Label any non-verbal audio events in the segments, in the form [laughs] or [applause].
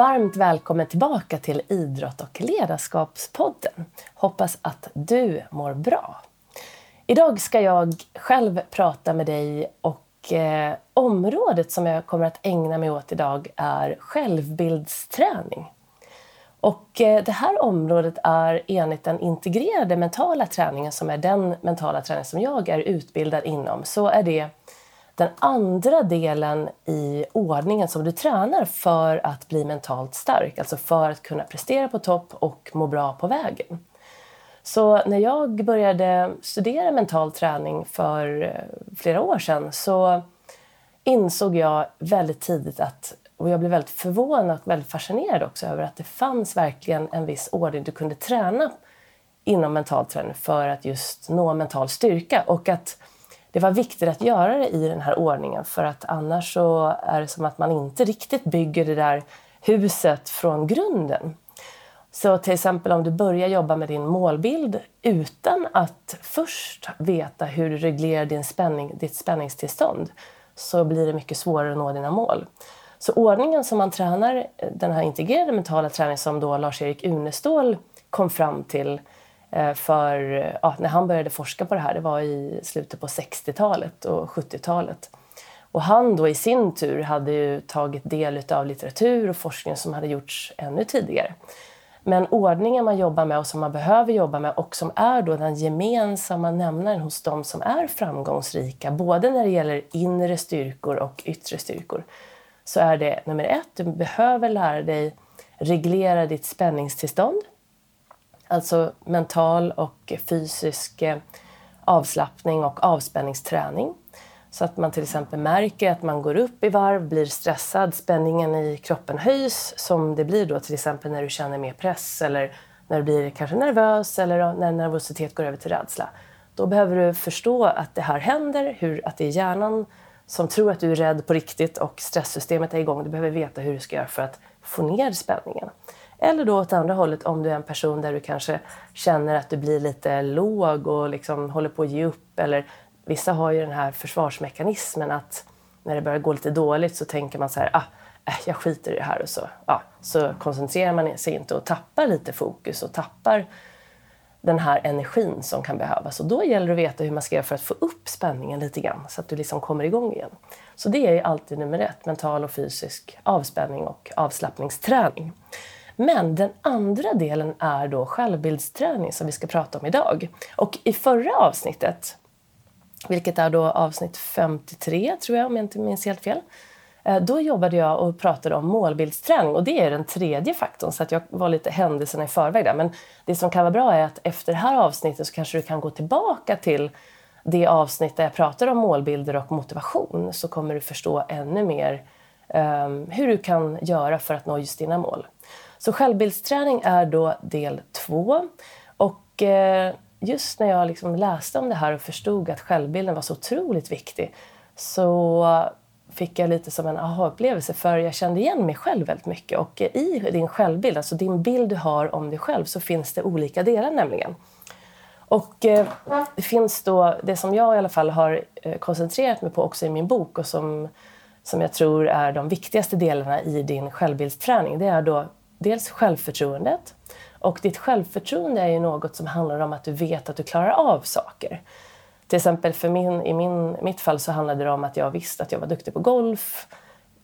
Varmt välkommen tillbaka till Idrott och ledarskapspodden. Hoppas att du mår bra. Idag ska jag själv prata med dig och eh, området som jag kommer att ägna mig åt idag är självbildsträning. Och eh, det här området är enligt den integrerade mentala träningen som är den mentala träning som jag är utbildad inom så är det den andra delen i ordningen som du tränar för att bli mentalt stark, alltså för att kunna prestera på topp och må bra på vägen. Så när jag började studera mental träning för eh, flera år sedan så insåg jag väldigt tidigt att, och jag blev väldigt förvånad och väldigt fascinerad också över att det fanns verkligen en viss ordning du kunde träna inom mental träning för att just nå mental styrka och att det var viktigt att göra det i den här ordningen för att annars så är det som att man inte riktigt bygger det där huset från grunden. Så till exempel om du börjar jobba med din målbild utan att först veta hur du reglerar din spänning, ditt spänningstillstånd så blir det mycket svårare att nå dina mål. Så ordningen som man tränar, den här integrerade mentala träningen som då Lars-Erik Unestål kom fram till Eh, Eh, för ja, när han började forska på det här, det var i slutet på 60-talet och 70-talet. Och han då i sin tur hade ju tagit del av litteratur och forskning som hade gjorts ännu tidigare. Men ordningen man jobbar med och som man behöver jobba med och som är då den gemensamma nämnaren hos de som är framgångsrika, både när det gäller inre styrkor och yttre styrkor, så är det nummer ett, du behöver lära dig reglera ditt spänningstillstånd. Alltså mental och fysisk eh, avslappning och avspänningsträning. Så att man till exempel märker att man går upp i varv, blir stressad, spänningen i kroppen höjs som det blir då till exempel när du känner mer press eller när du blir kanske nervös eller när nervositet går över till rädsla. Då behöver du förstå att det här händer, hur, att det är hjärnan som tror att du är rädd på riktigt och stresssystemet är igång. Du behöver veta hur du ska göra för att få ner spänningen. Eller då åt andra hållet om du är en person där du kanske känner att du blir lite låg och liksom håller på att ge upp. Eller vissa har ju den här försvarsmekanismen att när det börjar gå lite dåligt så tänker man så här, ah, äh, jag skiter i det här och så, ah, så koncentrerar man sig inte och tappar lite fokus och tappar den här energin som kan behövas. Och då gäller det att veta hur man ska göra för att få upp spänningen lite grann så att du liksom kommer igång igen. Så det är alltid nummer ett, mental och fysisk avspänning och avslappningsträning. Men den andra delen är då självbildsträning som vi ska prata om idag. Och i förra avsnittet, vilket är då avsnitt 53 tror jag om jag inte minns helt fel, eh, då jobbade jag och pratade om målbildsträning och det är den tredje faktorn så att jag var lite händelserna i förväg där. Men det som kan vara bra är att efter det här avsnittet så kanske du kan gå tillbaka till det avsnitt där jag pratar om målbilder och motivation så kommer du förstå ännu mer um, hur du kan göra för att nå just dina mål. Så självbildsträning är då del två. Och eh, just när jag liksom läste om det här och förstod att självbilden var så otroligt viktig så fick jag lite som en aha-upplevelse för jag kände igen mig själv väldigt mycket. Och i din självbild, alltså din bild du har om dig själv, så finns det olika delar nämligen. Och eh, det finns då, det som jag i alla fall har eh, koncentrerat mig på också i min bok och som, som jag tror är de viktigaste delarna i din självbildsträning, det är då dels självförtroendet. Och ditt självförtroende är ju något som handlar om att du vet att du klarar av saker. Till exempel för min, i min, mitt fall så handlade det om att jag visste att jag var duktig på golf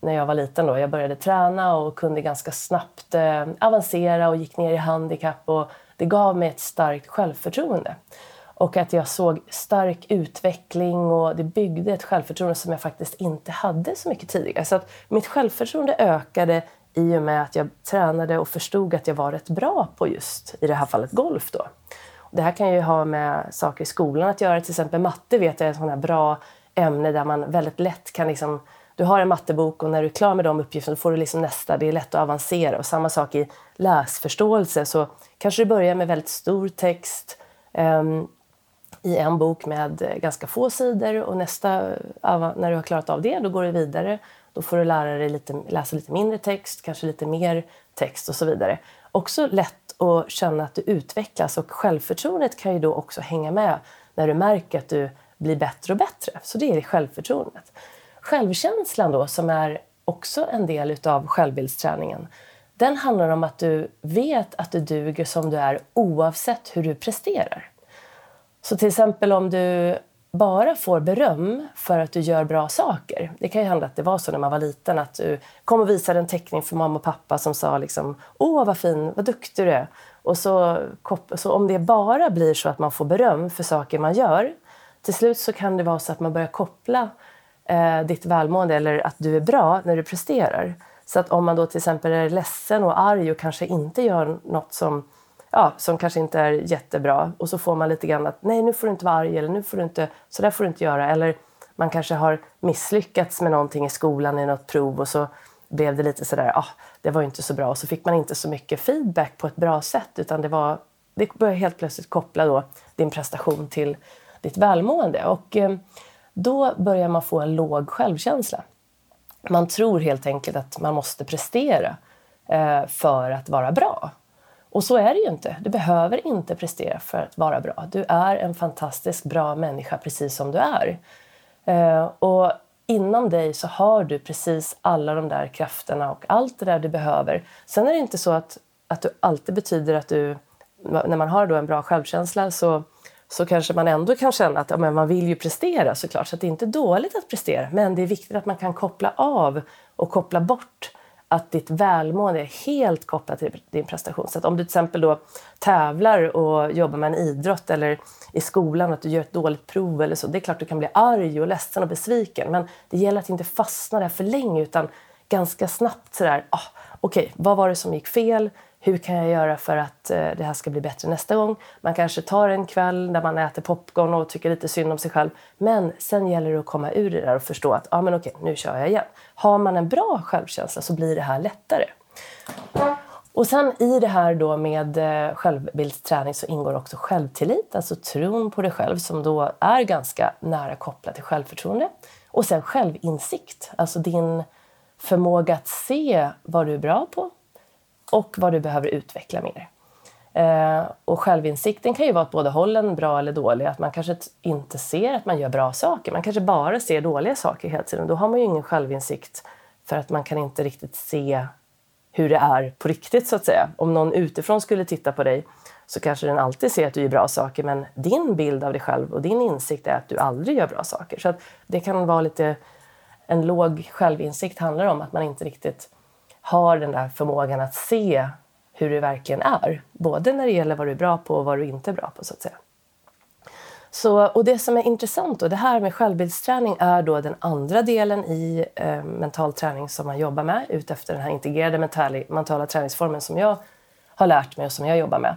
när jag var liten. Då. Jag började träna och kunde ganska snabbt eh, avancera och gick ner i handikapp. Och det gav mig ett starkt självförtroende. Och att jag såg stark utveckling och det byggde ett självförtroende som jag faktiskt inte hade så mycket tidigare. Så att mitt självförtroende ökade i och med att jag tränade och förstod att jag var rätt bra på just, i det här fallet, golf. Då. Det här kan ju ha med saker i skolan att göra. Till exempel matte vet jag är ett sånt här bra ämne där man väldigt lätt kan liksom, du har en mattebok och när du är klar med de uppgifterna får du liksom nästa. Det är lätt att avancera. Och samma sak i läsförståelse. Så kanske du börjar med väldigt stor text um, i en bok med ganska få sidor och nästa, när du har klarat av det, då går du vidare då får du lära dig lite, läsa lite mindre text, kanske lite mer text och så vidare. Också lätt att känna att du utvecklas och självförtroendet kan ju då också hänga med när du märker att du blir bättre och bättre. Så det är självförtroendet. Självkänslan då, som är också en del utav självbildsträningen, den handlar om att du vet att du duger som du är oavsett hur du presterar. Så till exempel om du bara får beröm för att du gör bra saker. Det kan ju hända att det var så när man var liten att du kom och visade en teckning för mamma och pappa som sa liksom Åh vad fin, vad duktig du är. Och så, så om det bara blir så att man får beröm för saker man gör till slut så kan det vara så att man börjar koppla eh, ditt välmående eller att du är bra när du presterar. Så att om man då till exempel är ledsen och arg och kanske inte gör något som ja, som kanske inte är jättebra. Och så får man lite grann att nej, nu får du inte vara arg eller nu får du inte, så där får du inte göra. Eller man kanske har misslyckats med någonting i skolan i något prov och så blev det lite sådär, ah, det var ju inte så bra. Och så fick man inte så mycket feedback på ett bra sätt utan det var, det började helt plötsligt koppla då din prestation till ditt välmående. Och eh, då börjar man få en låg självkänsla. Man tror helt enkelt att man måste prestera eh, för att vara bra. Och så är det ju inte. Du behöver inte prestera för att vara bra. Du är en fantastiskt bra människa precis som du är. Eh, och inom dig så har du precis alla de där krafterna och allt det där du behöver. Sen är det inte så att, att du alltid betyder att du, när man har då en bra självkänsla så, så kanske man ändå kan känna att ja, men man vill ju prestera såklart. Så det är inte dåligt att prestera. Men det är viktigt att man kan koppla av och koppla bort att ditt välmående är helt kopplat till din prestation. Så om du till exempel då tävlar och jobbar med en idrott eller i skolan att du gör ett dåligt prov eller så, det är klart du kan bli arg och ledsen och besviken. Men det gäller att inte fastna där för länge utan ganska snabbt sådär, ah, okej, okay, vad var det som gick fel? Hur kan jag göra för att eh, det här ska bli bättre nästa gång? Man kanske tar en kväll där man äter popcorn och tycker lite synd om sig själv. Men sen gäller det att komma ur det där och förstå att ah, men okej, nu kör jag igen. Har man en bra självkänsla så blir det här lättare. Och sen i det här då med eh, självbildsträning så ingår också självtillit, alltså tron på dig själv som då är ganska nära kopplat till självförtroende. Och sen självinsikt, alltså din förmåga att se vad du är bra på och vad du behöver utveckla mer. Eh, och självinsikten kan ju vara åt båda hållen, bra eller dålig. Att man kanske inte ser att man gör bra saker. Man kanske bara ser dåliga saker hela tiden. Då har man ju ingen självinsikt för att man kan inte riktigt se hur det är på riktigt så att säga. Om någon utifrån skulle titta på dig så kanske den alltid ser att du gör bra saker men din bild av dig själv och din insikt är att du aldrig gör bra saker. Så att det kan vara lite... En låg självinsikt handlar om att man inte riktigt har den där förmågan att se hur du verkligen är. Både när det gäller vad du är bra på och vad du inte är bra på. så att säga. Så, och det som är intressant, då, det här med självbildsträning är då den andra delen i eh, mental träning som man jobbar med utefter den här integrerade mentala, mentala träningsformen som jag har lärt mig och som jag jobbar med.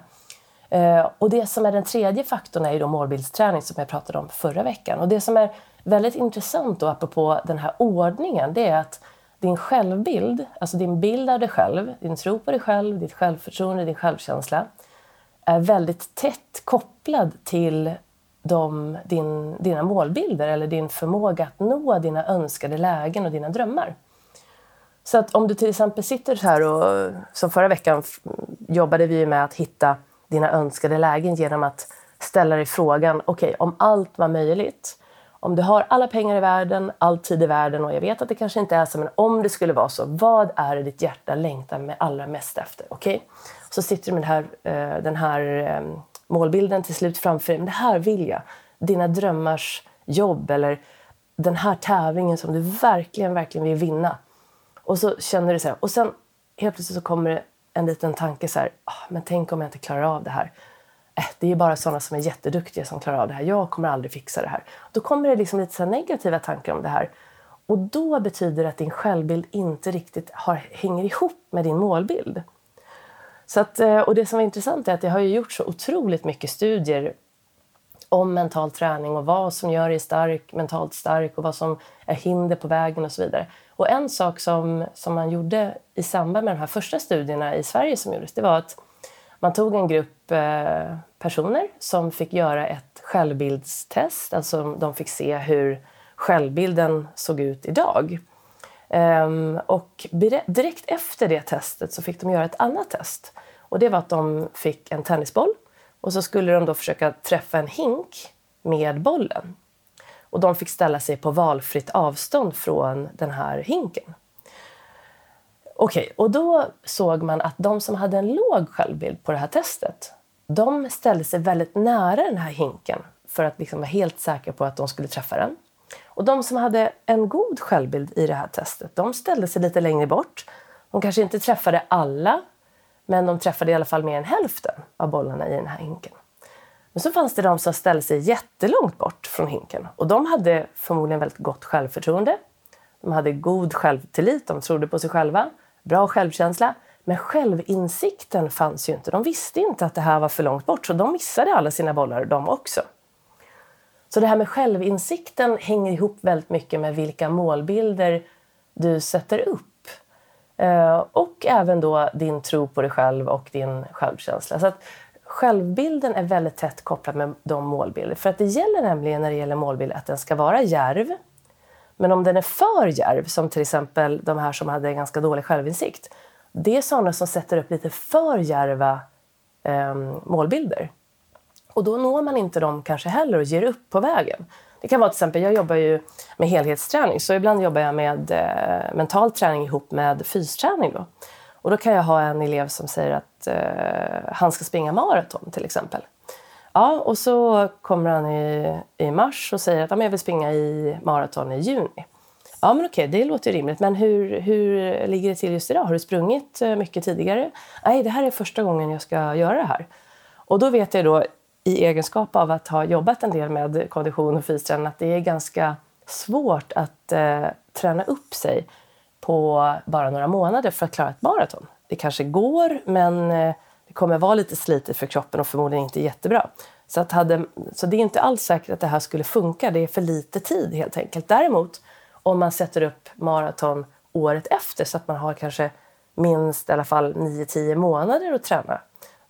Eh, och det som är den tredje faktorn är ju då målbildsträning som jag pratade om förra veckan. Och det som är väldigt intressant då apropå den här ordningen det är att din självbild, alltså din bild av dig själv, din tro på dig själv, ditt självförtroende, din självkänsla är väldigt tätt kopplad till de, din, dina målbilder eller din förmåga att nå dina önskade lägen och dina drömmar. Så att om du till exempel sitter så här och som förra veckan jobbade vi med att hitta dina önskade lägen genom att ställa dig frågan, okej, okay, om allt var möjligt, om du har alla pengar i världen, all tid i världen och jag vet att det kanske inte är så, men om det skulle vara så, vad är det ditt hjärta längtar med allra mest efter? Okej? Okay? Så sitter du med eh, den här, den här målbilden till slut framför dig. Men det här vill jag. Dina drömmars jobb eller den här tävlingen som du verkligen, verkligen vill vinna. Och så känner du så här, och sen helt plötsligt så kommer det en liten tanke så här, ah, men tänk om jag inte klarar av det här äh, det är bara sådana som är jätteduktiga som klarar av det här. Jag kommer aldrig fixa det här. Då kommer det liksom lite så negativa tankar om det här. Och då betyder det att din självbild inte riktigt har, hänger ihop med din målbild. Så att, eh, och det som är intressant är att jag har gjort så otroligt mycket studier om mental träning och vad som gör dig stark, mentalt stark och vad som är hinder på vägen och så vidare. Och en sak som, som man gjorde i samband med de här första studierna i Sverige som gjordes, det var att man tog en grupp eh, personer som fick göra ett självbildstest. Alltså de fick se hur självbilden såg ut idag. Ehm, och direkt efter det testet så fick de göra ett annat test. Och det var att de fick en tennisboll och så skulle de då försöka träffa en hink med bollen. Och de fick ställa sig på valfritt avstånd från den här hinken. Okej, okay, och då såg man att de som hade en låg självbild på det här testet, de ställde sig väldigt nära den här hinken för att liksom vara helt säkra på att de skulle träffa den. Och de som hade en god självbild i det här testet, de ställde sig lite längre bort. De kanske inte träffade alla, men de träffade i alla fall mer än hälften av bollarna i den här hinken. Men så fanns det de som ställde sig jättelångt bort från hinken och de hade förmodligen väldigt gott självförtroende. De hade god självtillit, de trodde på sig själva, bra självkänsla. Men självinsikten fanns ju inte. De visste inte att det här var för långt bort så de missade alla sina bollar de också. Så det här med självinsikten hänger ihop väldigt mycket med vilka målbilder du sätter upp. Eh, och även då din tro på dig själv och din självkänsla. Så att självbilden är väldigt tätt kopplad med de målbilder. För att det gäller nämligen när det gäller målbilder att den ska vara järv. Men om den är för djärv, som till exempel de här som hade ganska dålig självinsikt. Det är sådana som sätter upp lite för djärva eh, målbilder. Och då når man inte dem kanske heller och ger upp på vägen. Det kan vara till exempel, jag jobbar ju med helhetsträning så ibland jobbar jag med eh, mental träning ihop med fysträning. Då. Och då kan jag ha en elev som säger att eh, han ska springa maraton till exempel. Ja, och så kommer han i, i mars och säger att ja, jag vill springa i maraton i juni. Ja, men okej, det låter rimligt. Men hur, hur ligger det till just idag? Har du sprungit eh, mycket tidigare? Nej, det här är första gången jag ska göra det här. Och då vet jag då i egenskap av att ha jobbat en del med kondition och fysträning att det är ganska svårt att eh, träna upp sig på bara några månader för att klara ett maraton. Det kanske går, men eh, det kommer vara lite slitigt för kroppen och förmodligen inte jättebra. Så, att hade, så det är inte alls säkert att det här skulle funka. Det är för lite tid helt enkelt. Däremot om man sätter upp maraton året efter så att man har kanske minst i alla fall 9-10 månader att träna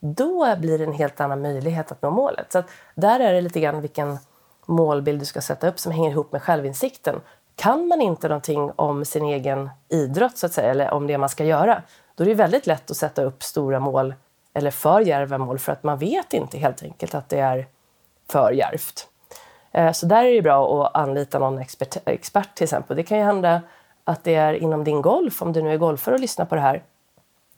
då blir det en helt annan möjlighet att nå målet. Så där är det lite grann vilken målbild du ska sätta upp som hänger ihop med självinsikten. Kan man inte någonting om sin egen idrott så att säga, eller om det man ska göra, då är det väldigt lätt att sätta upp stora mål eller för djärva mål för att man vet inte helt enkelt att det är för djärvt. Eh, så där är det bra att anlita någon expert, expert till exempel. Det kan ju hända att det är inom din golf, om du nu är golfare och lyssnar på det här,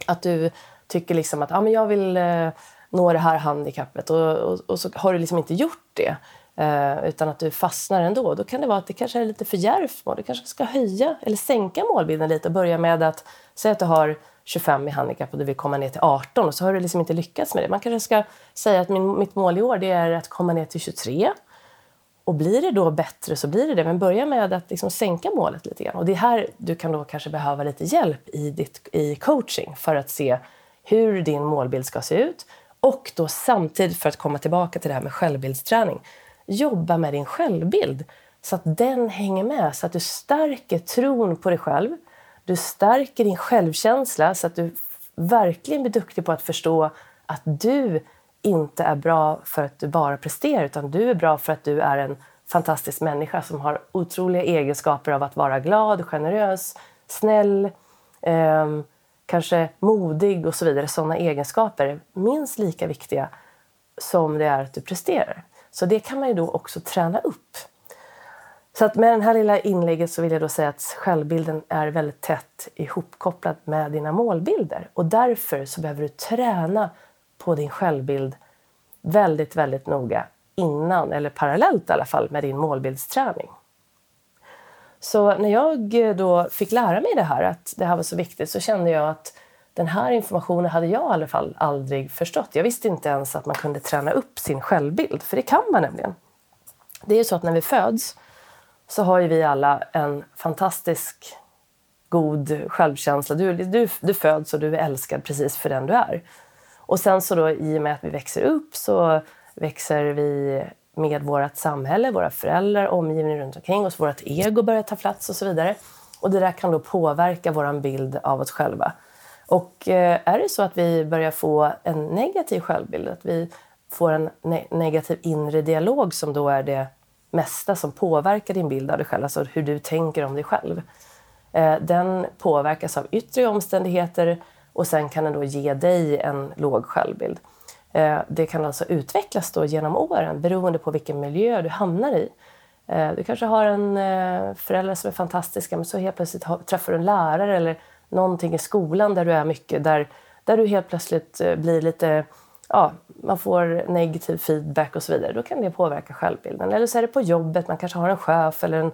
att du tycker liksom att ah, men jag vill eh, nå det här handikappet och, och, och, så har du liksom inte gjort det eh, utan att du fastnar ändå. Då kan det vara att det kanske är lite för djärvt mål. Du kanske ska höja eller sänka målbilden lite och börja med att säga att du har 25 i handikapp och du vill komma ner till 18 och så har du liksom inte lyckats med det. Man kanske ska säga att min, mitt mål i år det är att komma ner till 23 och blir det då bättre så blir det det. Men börja med att liksom sänka målet lite grann. Och det är här du kan då kanske behöva lite hjälp i, ditt, i coaching för att se hur din målbild ska se ut och då samtidigt, för att komma tillbaka till det här med självbildsträning, jobba med din självbild så att den hänger med, så att du stärker tron på dig själv. Du stärker din självkänsla så att du verkligen blir duktig på att förstå att du inte är bra för att du bara presterar utan du är bra för att du är en fantastisk människa som har otroliga egenskaper av att vara glad, generös, snäll, eh, kanske modig och så vidare, sådana egenskaper är minst lika viktiga som det är att du presterar. Så det kan man ju då också träna upp. Så att med det här lilla inlägget så vill jag då säga att självbilden är väldigt tätt ihopkopplad med dina målbilder och därför så behöver du träna på din självbild väldigt, väldigt noga innan, eller parallellt i alla fall, med din målbildsträning. Så när jag eh, då fick lära mig det här, att det här var så viktigt, så kände jag att den här informationen hade jag i alla fall aldrig förstått. Jag visste inte ens att man kunde träna upp sin självbild, för det kan man nämligen. Det är ju så att när vi föds så har ju vi alla en fantastisk god självkänsla. Du, du, du föds och du är älskad precis för den du är. Och sen så då i och med att vi växer upp så växer vi med vårt samhälle, våra föräldrar, omgivningen runt omkring oss, vårt ego börjar ta plats och så vidare. Och det där kan då påverka vår bild av oss själva. Och eh, är det så att vi börjar få en negativ självbild, att vi får en ne negativ inre dialog som då är det mesta som påverkar din bild av dig själv, alltså hur du tänker om dig själv. Eh, den påverkas av yttre omständigheter och sen kan den då ge dig en låg självbild. Eh, det kan alltså utvecklas då genom åren beroende på vilken miljö du hamnar i. Eh, du kanske har en förälder som är fantastiska men så helt plötsligt träffar du en lärare eller någonting i skolan där du är mycket, där, där du helt plötsligt blir lite ja, man får negativ feedback och så vidare, då kan det påverka självbilden. Eller så är det på jobbet, man kanske har en chef eller en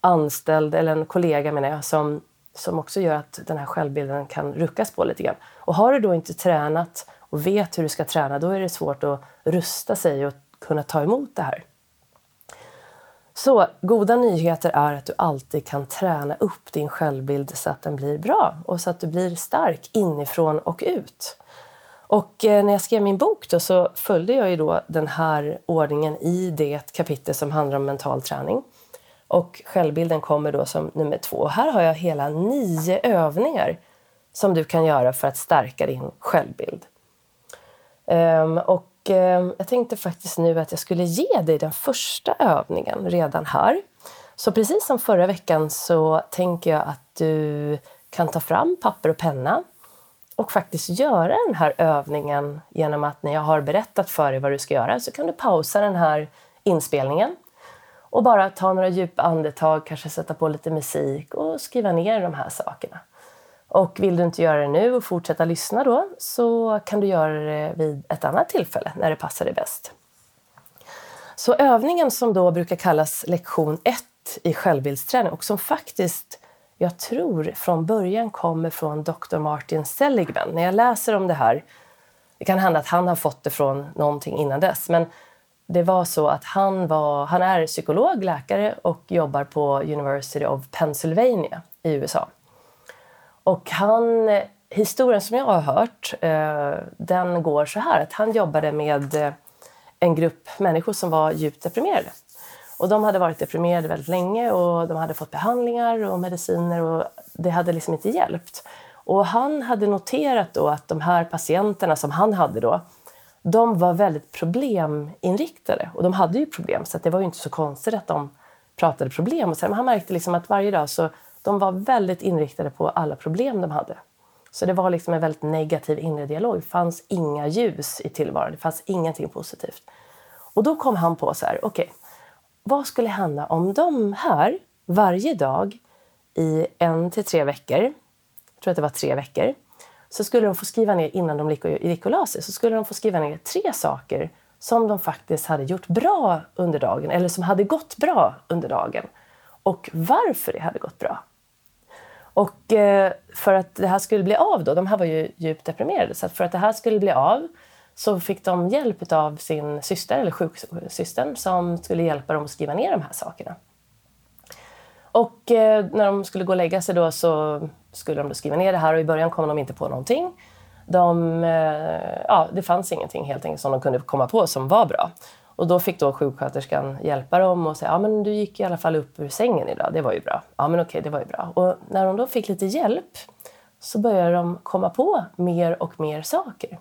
anställd eller en kollega menar jag, som, som också gör att den här självbilden kan ruckas på lite grann. Och har du då inte tränat och vet hur du ska träna, då är det svårt att rusta sig och kunna ta emot det här. Så goda nyheter är att du alltid kan träna upp din självbild så att den blir bra och så att du blir stark inifrån och ut. Och eh, när jag skrev min bok då, så följde jag ju då den här ordningen i det kapitel som handlar om mental träning. Och självbilden kommer då som nummer två. Och här har jag hela nio övningar som du kan göra för att stärka din självbild. Um, och um, jag tänkte faktiskt nu att jag skulle ge dig den första övningen redan här. Så precis som förra veckan så tänker jag att du kan ta fram papper och penna och faktiskt göra den här övningen genom att när jag har berättat för dig vad du ska göra så kan du pausa den här inspelningen och bara ta några djupa andetag, kanske sätta på lite musik och skriva ner de här sakerna. Och vill du inte göra det nu och fortsätta lyssna då så kan du göra det vid ett annat tillfälle när det passar dig bäst. Så övningen som då brukar kallas lektion 1 i självbildsträning och som faktiskt jag tror från början kommer från Dr. Martin Seligman. När jag läser om det här, det kan hända att han har fått det från någonting innan dess, men det var så att han, var, han är psykolog, läkare och jobbar på University of Pennsylvania i USA. Och han, historien som jag har hört, eh, den går så här att han jobbade med eh, en grupp människor som var djupt deprimerade. Och de hade varit deprimerade väldigt länge och de hade fått behandlingar och mediciner och det hade liksom inte hjälpt. Och han hade noterat då att de här patienterna som han hade då, de var väldigt probleminriktade. Och de hade ju problem, så det var ju inte så konstigt att de pratade problem. Och sen, men han märkte liksom att varje dag så de var väldigt inriktade på alla problem de hade. Så det var liksom en väldigt negativ inre dialog. Det fanns inga ljus i tillvaron, det fanns ingenting positivt. Och då kom han på så här, okej, okay, vad skulle hända om de här varje dag i en till tre veckor, jag tror att det var tre veckor, så skulle de få skriva ner innan de gick och la sig, så skulle de få skriva ner tre saker som de faktiskt hade gjort bra under dagen eller som hade gått bra under dagen och varför det hade gått bra. Och eh, för att det här skulle bli av då, de här var ju djupt deprimerade, så för att det här skulle bli av så fick de hjälp av sin syster, eller sjuksystern, som skulle hjälpa dem att skriva ner de här sakerna. Och eh, när de skulle gå och lägga sig då så skulle de då skriva ner det här och i början kom de inte på någonting. De, eh, ja, det fanns ingenting helt enkelt som de kunde komma på som var bra. Och då fick då sjuksköterskan hjälpa dem och säga ja men du gick i alla fall upp ur sängen idag, det var ju bra. Ja men okej, det var ju bra. Och när de då fick lite hjälp så började de komma på mer och mer saker.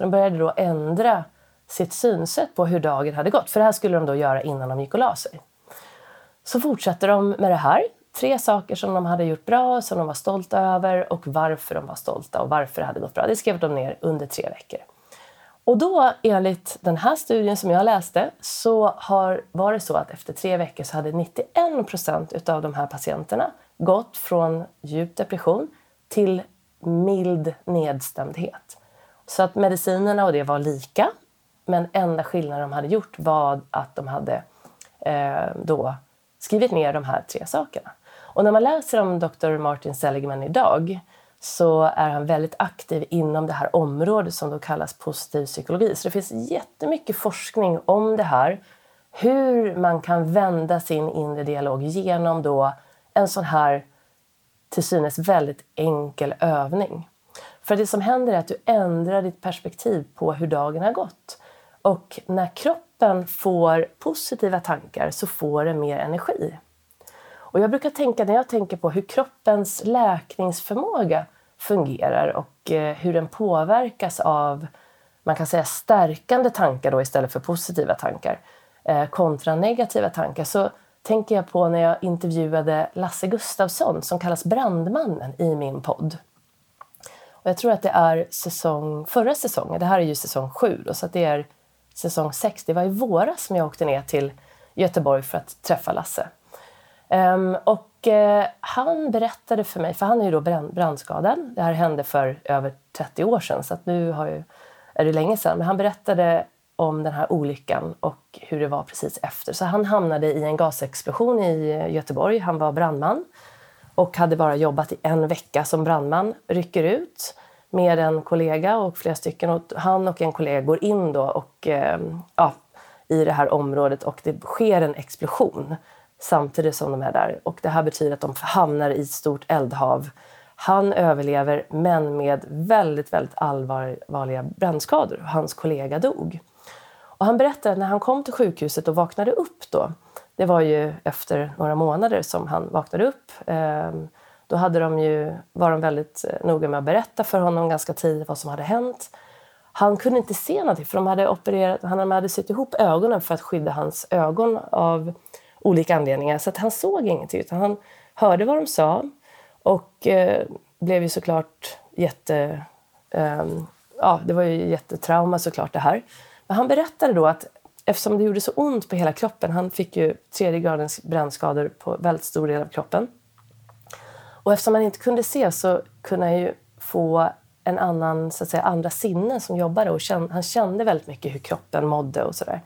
Så de började då ändra sitt synsätt på hur dagen hade gått. För det här skulle de då göra innan de gick och la sig. Så fortsatte de med det här. Tre saker som de hade gjort bra, som de var stolta över och varför de var stolta och varför det hade gått bra. Det skrev de ner under tre veckor. Och då, enligt den här studien som jag läste, så har, var det så att efter tre veckor så hade 91 procent av de här patienterna gått från djup depression till mild nedstämdhet. Så att medicinerna och det var lika, men enda skillnaden de hade gjort var att de hade eh, då skrivit ner de här tre sakerna. Och när man läser om Dr. Martin Seligman idag så är han väldigt aktiv inom det här området som då kallas positiv psykologi. Så det finns jättemycket forskning om det här. Hur man kan vända sin inre dialog genom då en sån här till synes väldigt enkel övning. För det som händer är att du ändrar ditt perspektiv på hur dagen har gått. Och när kroppen får positiva tankar så får den mer energi. Och jag brukar tänka, när jag tänker på hur kroppens läkningsförmåga fungerar och eh, hur den påverkas av, man kan säga stärkande tankar då istället för positiva tankar, eh, kontra negativa tankar, så tänker jag på när jag intervjuade Lasse Gustafsson som kallas Brandmannen i min podd. Och jag tror att det är säsong, förra säsongen, det här är ju säsong sju, då, så det är säsong sex. Det var i våras som jag åkte ner till Göteborg för att träffa Lasse. Um, och uh, han berättade för mig, för han är ju då brand, brandskadad. Det här hände för över 30 år sedan, så att nu har ju, är det länge sedan. Men han berättade om den här olyckan och hur det var precis efter. Så han hamnade i en gasexplosion i eh, Göteborg. Han var brandman och hade bara jobbat i en vecka som brandman. Rycker ut med en kollega och flera stycken. Och han och en kollega går in då och, eh, ja, i det här området och det sker en explosion samtidigt som de är där. Och det här betyder att de hamnar i ett stort eldhav. Han överlever, men med väldigt, väldigt allvarliga brännskador. Hans kollega dog. Och han berättade att när han kom till sjukhuset och vaknade upp då, det var ju efter några månader som han vaknade upp. Ehm, då hade de ju, var de väldigt eh, noga med att berätta för honom ganska tidigt vad som hade hänt. Han kunde inte se någonting för de hade opererat, han hade sytt ihop ögonen för att skydda hans ögon av olika anledningar. Så att han såg ingenting utan han hörde vad de sa och eh, blev ju såklart jätte... Eh, ja, det var ju jättetrauma såklart det här. Men han berättade då att eftersom det gjorde så ont på hela kroppen, han fick ju tredje gradens brännskador på väldigt stor del av kroppen. Och eftersom han inte kunde se så kunde han ju få en annan, så att säga, andra sinnen som jobbade och kände, han kände väldigt mycket hur kroppen mådde och sådär.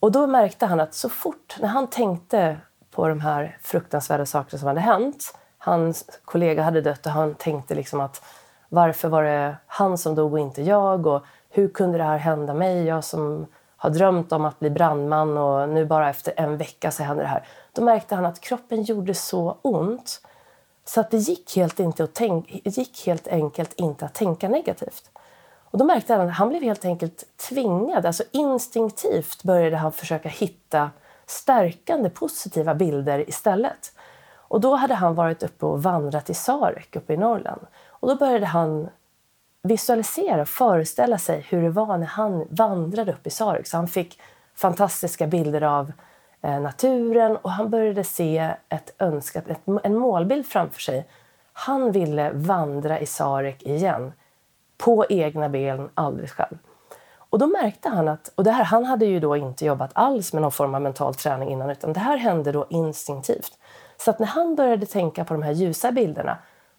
Och då märkte han att så fort, när han tänkte på de här fruktansvärda sakerna som hade hänt, hans kollega hade dött och han tänkte liksom att varför var det han som dog och inte jag? Och hur kunde det här hända mig? Jag som har drömt om att bli brandman och nu bara efter en vecka så händer det här. Då märkte han att kroppen gjorde så ont så att det gick helt, inte att tänk, gick helt enkelt inte att tänka negativt. Och då märkte han att han blev helt enkelt tvingad, alltså instinktivt började han försöka hitta stärkande positiva bilder istället. Och då hade han varit uppe och vandrat i Sarek uppe i Norrland. Och då började han visualisera, föreställa sig hur det var när han vandrade upp i Sarek. Så han fick fantastiska bilder av eh, naturen och han började se ett önskat, ett, en målbild framför sig. Han ville vandra i Sarek igen, på egna ben, alldeles själv. Och då märkte han att, och det här, han hade ju då inte jobbat alls med någon form av mental träning innan, utan det här hände då instinktivt. Så att när han började tänka på de här ljusa bilderna,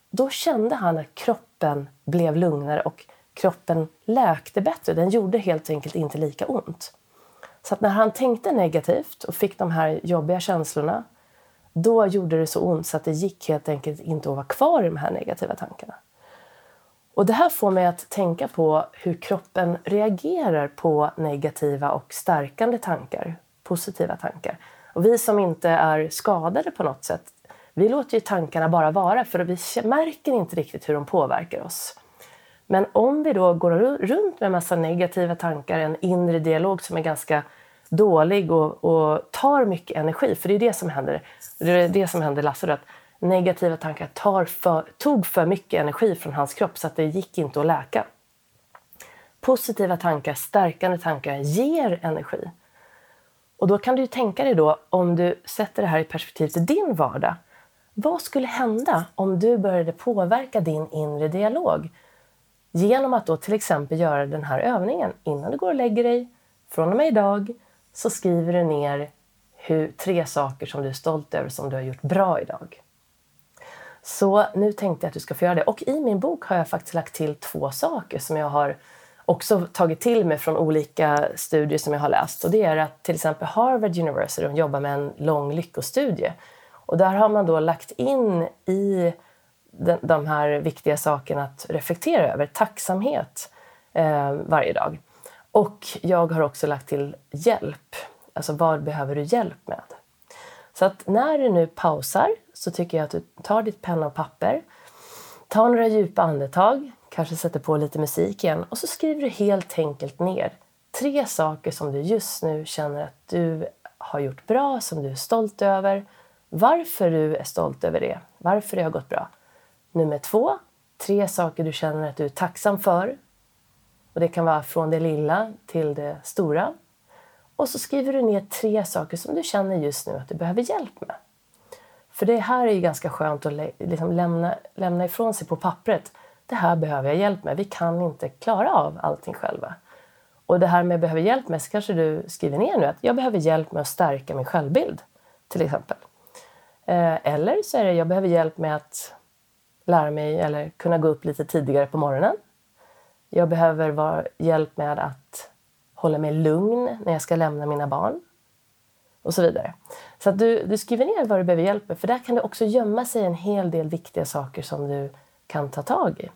då kände han att kroppen blev lugnare och kroppen läkte bättre. Den gjorde helt enkelt inte lika ont. Så att när han tänkte negativt och fick de här jobbiga känslorna, då gjorde det så ont så att det gick helt enkelt inte att vara kvar i de här negativa tankarna. Och det här får mig att tänka på hur kroppen reagerar på negativa och stärkande tankar, positiva tankar. Och vi som inte är skadade på något sätt, vi låter ju tankarna bara vara för vi märker inte riktigt hur de påverkar oss. Men om vi då går runt med en massa negativa tankar, en inre dialog som är ganska dålig och, och tar mycket energi, för det är det som händer. Det är det som händer Lasse, att negativa tankar tar för, tog för mycket energi från hans kropp så att det gick inte att läka. Positiva tankar, stärkande tankar ger energi. Och då kan du tänka dig då, om du sätter det här i perspektiv till din vardag. Vad skulle hända om du började påverka din inre dialog? Genom att då till exempel göra den här övningen. Innan du går och lägger dig, från och med idag, så skriver du ner hur, tre saker som du är stolt över som du har gjort bra idag. Så nu tänkte jag att du ska få göra det. Och i min bok har jag faktiskt lagt till två saker som jag har också tagit till mig från olika studier som jag har läst. Och det är att till exempel Harvard University de jobbar med en lång lyckostudie. Och där har man då lagt in i de, här viktiga sakerna att reflektera över, tacksamhet eh, varje dag. Och jag har också lagt till hjälp. Alltså vad behöver du hjälp med? Så att när du nu pausar så tycker jag att du tar ditt penna och papper, tar några djupa andetag, kanske sätter på lite musik igen och så skriver du helt enkelt ner tre saker som du just nu känner att du har gjort bra, som du är stolt över, varför du är stolt över det, varför det har gått bra. Nummer två, tre saker du känner att du är tacksam för. Och Det kan vara från det lilla till det stora. Och så skriver du ner tre saker som du känner just nu att du behöver hjälp med. För det här är ju ganska skönt att liksom lämna, lämna ifrån sig på pappret. Det här behöver jag hjälp med. Vi kan inte klara av allting själva. Och det här med behöver hjälp med så kanske du skriver ner nu att jag behöver hjälp med att stärka min självbild. Till exempel. Eh, eller så är det jag behöver hjälp med att lära mig eller kunna gå upp lite tidigare på morgonen. Jag behöver vara hjälp med att hålla mig lugn när jag ska lämna mina barn. Och så vidare. Så att du, du skriver ner vad du behöver hjälp med för där kan det också gömma sig en hel del viktiga saker som du kan ta tag i.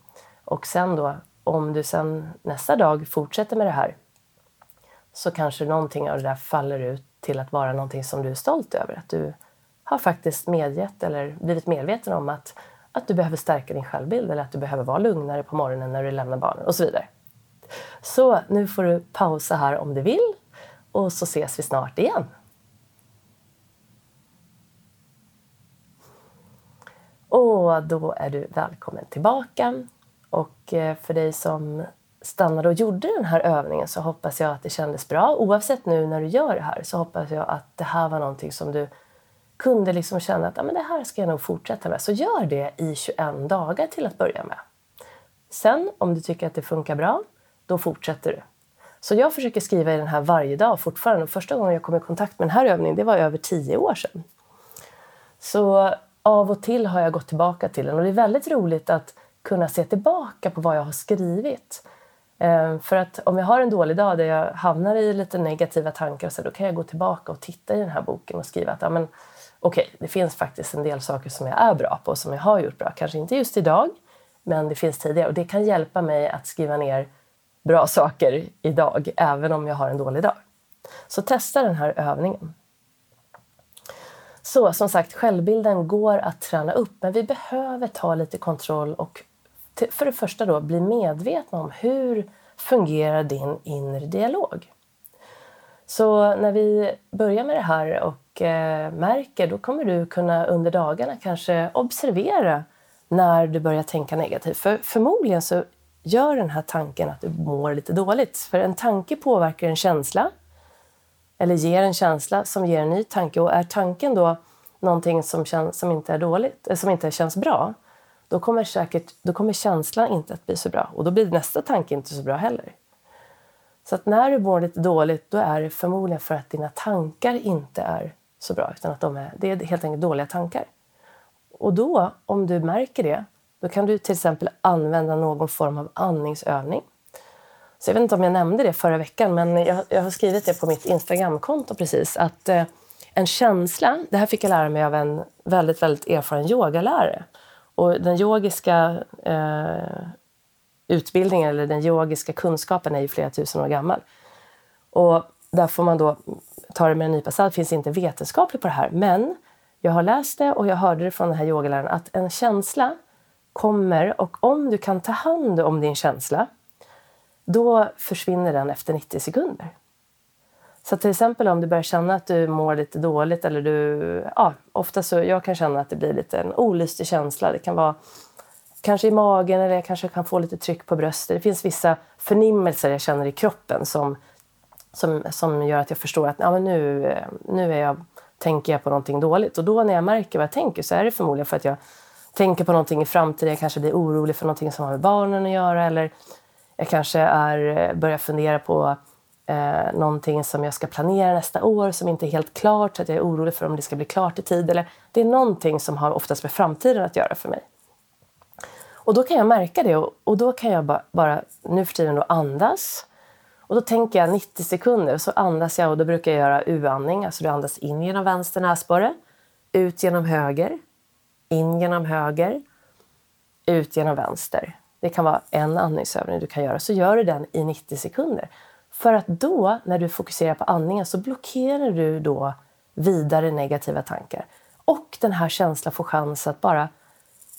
Och sen då, om du sen nästa dag fortsätter med det här så kanske någonting av det där faller ut till att vara någonting som du är stolt över. Att du har faktiskt medgett eller blivit medveten om att, att du behöver stärka din självbild eller att du behöver vara lugnare på morgonen när du lämnar barnen och så vidare. Så nu får du pausa här om du vill och så ses vi snart igen. Och då är du välkommen tillbaka. Och eh, för dig som stannade och gjorde den här övningen så hoppas jag att det kändes bra. Oavsett nu när du gör det här så hoppas jag att det här var någonting som du kunde liksom känna att ja, men det här ska jag nog fortsätta med. Så gör det i 21 dagar till att börja med. Sen om du tycker att det funkar bra, då fortsätter du. Så jag försöker skriva i den här varje dag fortfarande. första gången jag kom i kontakt med den här övningen, det var över tio år sedan. Så av och till har jag gått tillbaka till den och det är väldigt roligt att kunna se tillbaka på vad jag har skrivit. Eh, för att om jag har en dålig dag där jag hamnar i lite negativa tankar så då kan jag gå tillbaka och titta i den här boken och skriva att ja, men, okej, okay, det finns faktiskt en del saker som jag är bra på och som jag har gjort bra. Kanske inte just idag, men det finns tidigare. Och det kan hjälpa mig att skriva ner bra saker idag, även om jag har en dålig dag. Så testa den här övningen. Så som sagt, självbilden går att träna upp, men vi behöver ta lite kontroll och för det första då bli medvetna om hur fungerar din inre dialog. Så när vi börjar med det här och eh, märker, då kommer du kunna under dagarna kanske observera när du börjar tänka negativt. För förmodligen så gör den här tanken att du mår lite dåligt. För en tanke påverkar en känsla eller ger en känsla som ger en ny tanke. Och är tanken då någonting som, känns, som, inte, är dåligt, eh, som inte känns bra, då kommer, säkert, då kommer känslan inte att bli så bra. Och då blir nästa tanke inte så bra heller. Så att när du mår lite dåligt, då är det förmodligen för att dina tankar inte är så bra. Utan att de är, det är helt enkelt dåliga tankar. Och då, om du märker det, då kan du till exempel använda någon form av andningsövning. Så jag vet inte om jag nämnde det förra veckan, men jag, jag har skrivit det på mitt Instagramkonto precis. Att eh, en känsla, det här fick jag lära mig av en väldigt, väldigt erfaren yogalärare. Och den yogiska eh, utbildningen eller den yogiska kunskapen är ju flera tusen år gammal. Och där får man då ta det med en nypa salt. Det finns inte vetenskapligt på det här, men jag har läst det och jag hörde det från den här yogaläraren att en känsla kommer och om du kan ta hand om din känsla, då försvinner den efter 90 sekunder. Så till exempel om du börjar känna att du mår lite dåligt eller du, ja, ofta så, jag kan känna att det blir lite en olustig känsla. Det kan vara kanske i magen eller jag kanske kan få lite tryck på bröstet. Det finns vissa förnimmelser jag känner i kroppen som, som, som gör att jag förstår att ja, men nu, eh, nu är jag, tänker jag på någonting dåligt. Och då när jag märker vad jag tänker så är det förmodligen för att jag tänker på någonting i framtiden. Jag kanske blir orolig för någonting som har med barnen att göra eller jag kanske är, eh, börjar fundera på eh, någonting som jag ska planera nästa år som inte är helt klart så att jag är orolig för om det ska bli klart i tid. Eller, det är någonting som har oftast med framtiden att göra för mig. Och då kan jag märka det och, och då kan jag bara, bara nu för tiden då andas. Och då tänker jag 90 sekunder och så andas jag och då brukar jag göra U-andning. Alltså du andas in genom vänster näsborre, ut genom höger, in genom höger, ut genom vänster. Det kan vara en andningsövning du kan göra. Så gör du den i 90 sekunder. För att då, när du fokuserar på andningen, så blockerar du då vidare negativa tankar. Och den här känslan får chans att bara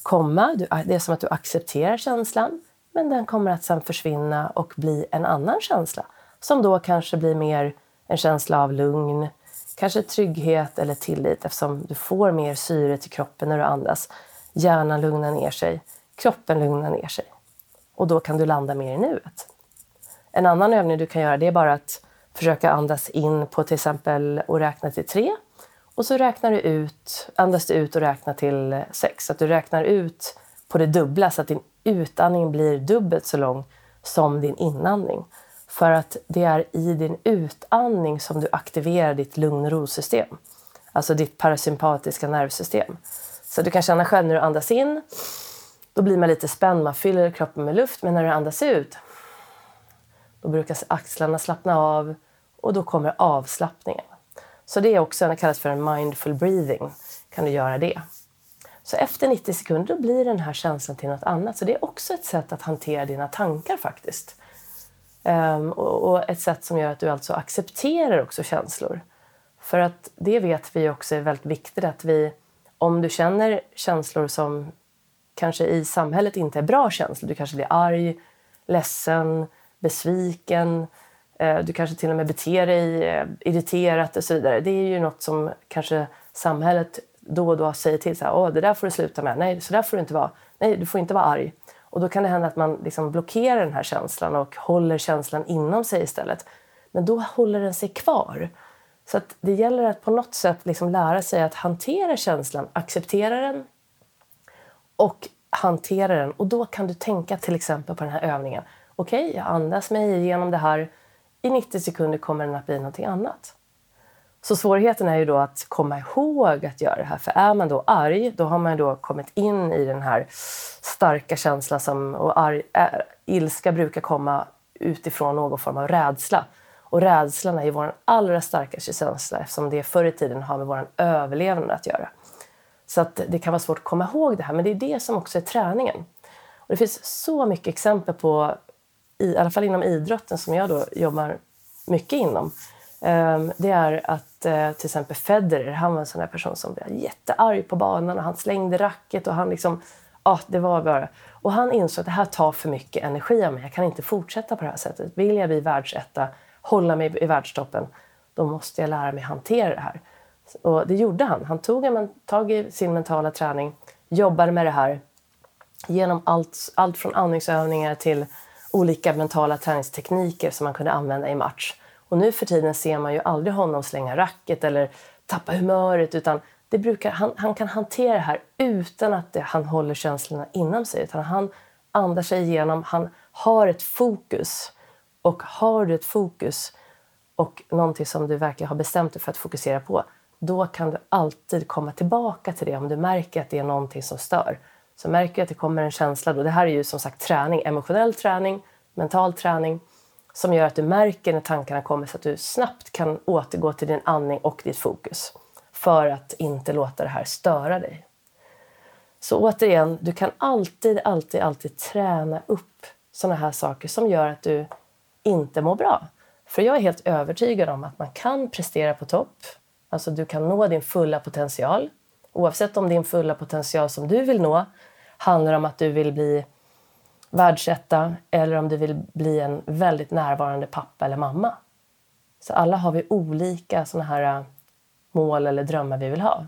komma. Ah, det är som att du accepterar känslan, men den kommer att sen försvinna och bli en annan känsla. Som då kanske blir mer en känsla av lugn, kanske trygghet eller tillit eftersom du får mer syre till kroppen när du andas. Hjärnan lugnar ner sig, kroppen lugnar ner sig. Och då kan du landa mer i nuet. En annan övning du kan göra det är bara att försöka andas in på till exempel och räkna till tre. Och så räknar du ut, andas du ut och räknar till sex. Så att du räknar ut på det dubbla så att din utandning blir dubbelt så lång som din inandning. För att det är i din utandning som du aktiverar ditt lugn och rosystem. alltså ditt parasympatiska nervsystem. Så du kan känna själv när du andas in, då blir man lite spänd, man fyller kroppen med luft, men när du andas ut, då brukar axlarna slappna av och då kommer avslappningen. Så det är också, det kallas för en mindful breathing, kan du göra det. Så efter 90 sekunder då blir den här känslan till något annat. Så det är också ett sätt att hantera dina tankar faktiskt. Um, och, och, ett sätt som gör att du alltså accepterar också känslor. För att det vet vi också är väldigt viktigt att vi, om du känner känslor som kanske i samhället inte är bra känslor, du kanske blir arg, ledsen, besviken, Eh, du kanske till och med beter dig eh, irriterat och så vidare. Det är ju något som kanske samhället då och då säger till så här, Åh, det där får du sluta med. Nej, så där får du inte vara. Nej, du får inte vara arg. Och då kan det hända att man liksom blockerar den här känslan och håller känslan inom sig istället. Men då håller den sig kvar. Så att det gäller att på något sätt liksom lära sig att hantera känslan, acceptera den och hantera den. Och då kan du tänka till exempel på den här övningen. Okej, okay, jag andas mig igenom det här. I 90 sekunder kommer den att bli någonting annat. Så svårigheten är ju då att komma ihåg att göra det här. För är man då arg, då har man då kommit in i den här starka känslan som, och arg, är, ilska brukar komma utifrån någon form av rädsla. Och rädslan är ju vår allra starkaste känsla eftersom det förr i tiden har med vår överlevnad att göra. Så att det kan vara svårt att komma ihåg det här, men det är det som också är träningen. Och det finns så mycket exempel på, i alla fall inom idrotten som jag då jobbar mycket inom, ehm, det är att eh, till exempel Federer, han var en sån där person som blev jättearg på banan och han slängde racket och han liksom, ja det var bara. Och han insåg att det här tar för mycket energi av mig, jag kan inte fortsätta på det här sättet. Vill jag bli världsetta, hålla mig i världstoppen, då måste jag lära mig hantera det här. Och det gjorde han. Han tog, en, tag i sin mentala träning, jobbade med det här genom allt, allt från andningsövningar till olika mentala träningstekniker som man kunde använda i match. Och nu för tiden ser man ju aldrig honom slänga racket eller tappa humöret utan det brukar, han, han kan hantera det här utan att det, han håller känslorna inom sig. Utan han andar sig igenom, han har ett fokus. Och har du ett fokus och någonting som du verkligen har bestämt dig för att fokusera på, då kan du alltid komma tillbaka till det om du märker att det är någonting som stör. Så märker du att det kommer en känsla, då, det här är ju som sagt träning, emotionell träning, mental träning, som gör att du märker när tankarna kommer så att du snabbt kan återgå till din andning och ditt fokus för att inte låta det här störa dig. Så återigen, du kan alltid, alltid, alltid träna upp sådana här saker som gör att du inte mår bra. För jag är helt övertygad om att man kan prestera på topp. Alltså du kan nå din fulla potential. Oavsett om din fulla potential som du vill nå handlar om att du vill bli världsetta eller om du vill bli en väldigt närvarande pappa eller mamma. Så alla har vi olika såna här äh, mål eller drömmar vi vill ha.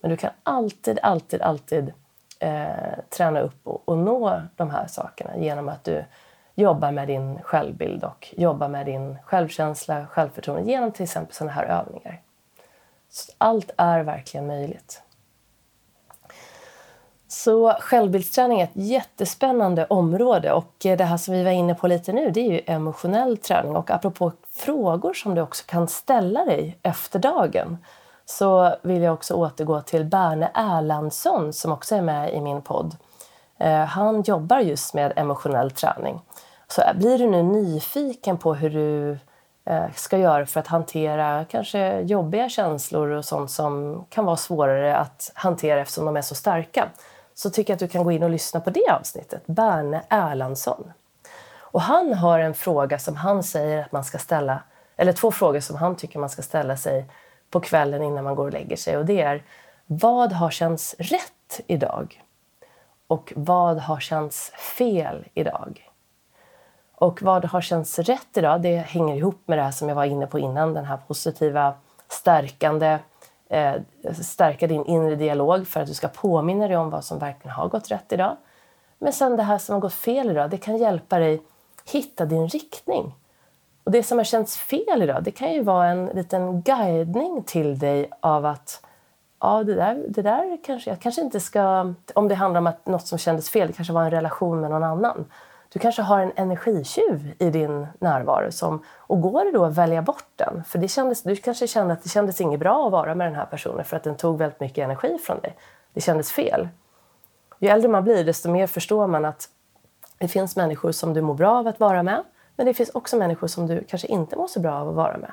Men du kan alltid, alltid, alltid eh, träna upp och, och, nå de här sakerna genom att du jobbar med din självbild och jobbar med din självkänsla, självförtroende genom till exempel sådana här övningar. Så allt är verkligen möjligt. Så självbildsträning är ett jättespännande område och det här som vi var inne på lite nu det är ju emotionell träning och apropå frågor som du också kan ställa dig efter dagen så vill jag också återgå till Berne Erlandsson som också är med i min podd. Eh, han jobbar just med emotionell träning. Så blir du nu nyfiken på hur du eh, ska göra för att hantera kanske jobbiga känslor och sånt som kan vara svårare att hantera eftersom de är så starka så tycker jag att du kan gå in och lyssna på det avsnittet. Berne Erlandsson. Och han har en fråga som han säger att man ska ställa, eller två frågor som han tycker man ska ställa sig på kvällen innan man går och lägger sig. Och det är, vad har känts rätt idag? Och vad har känts fel idag? Och vad har känts rätt idag? Det hänger ihop med det här som jag var inne på innan, den här positiva, stärkande Eh, stärka din inre dialog för att du ska påminna dig om vad som verkligen har gått rätt idag. Men sen det här som har gått fel idag, det kan hjälpa dig hitta din riktning. Och det som har känts fel idag, det kan ju vara en liten guidning till dig av att ja, det där, det där kanske jag kanske inte ska... Om det handlar om att något som kändes fel, det kanske var en relation med någon annan. Du kanske har en energitjuv i din närvaro. Som, och går det då att välja bort den? För det kändes, du kanske kände att det kändes inget bra att vara med den här personen för att den tog väldigt mycket energi från dig. Det kändes fel. Ju äldre man blir desto mer förstår man att det finns människor som du mår bra av att vara med. Men det finns också människor som du kanske inte mår så bra av att vara med.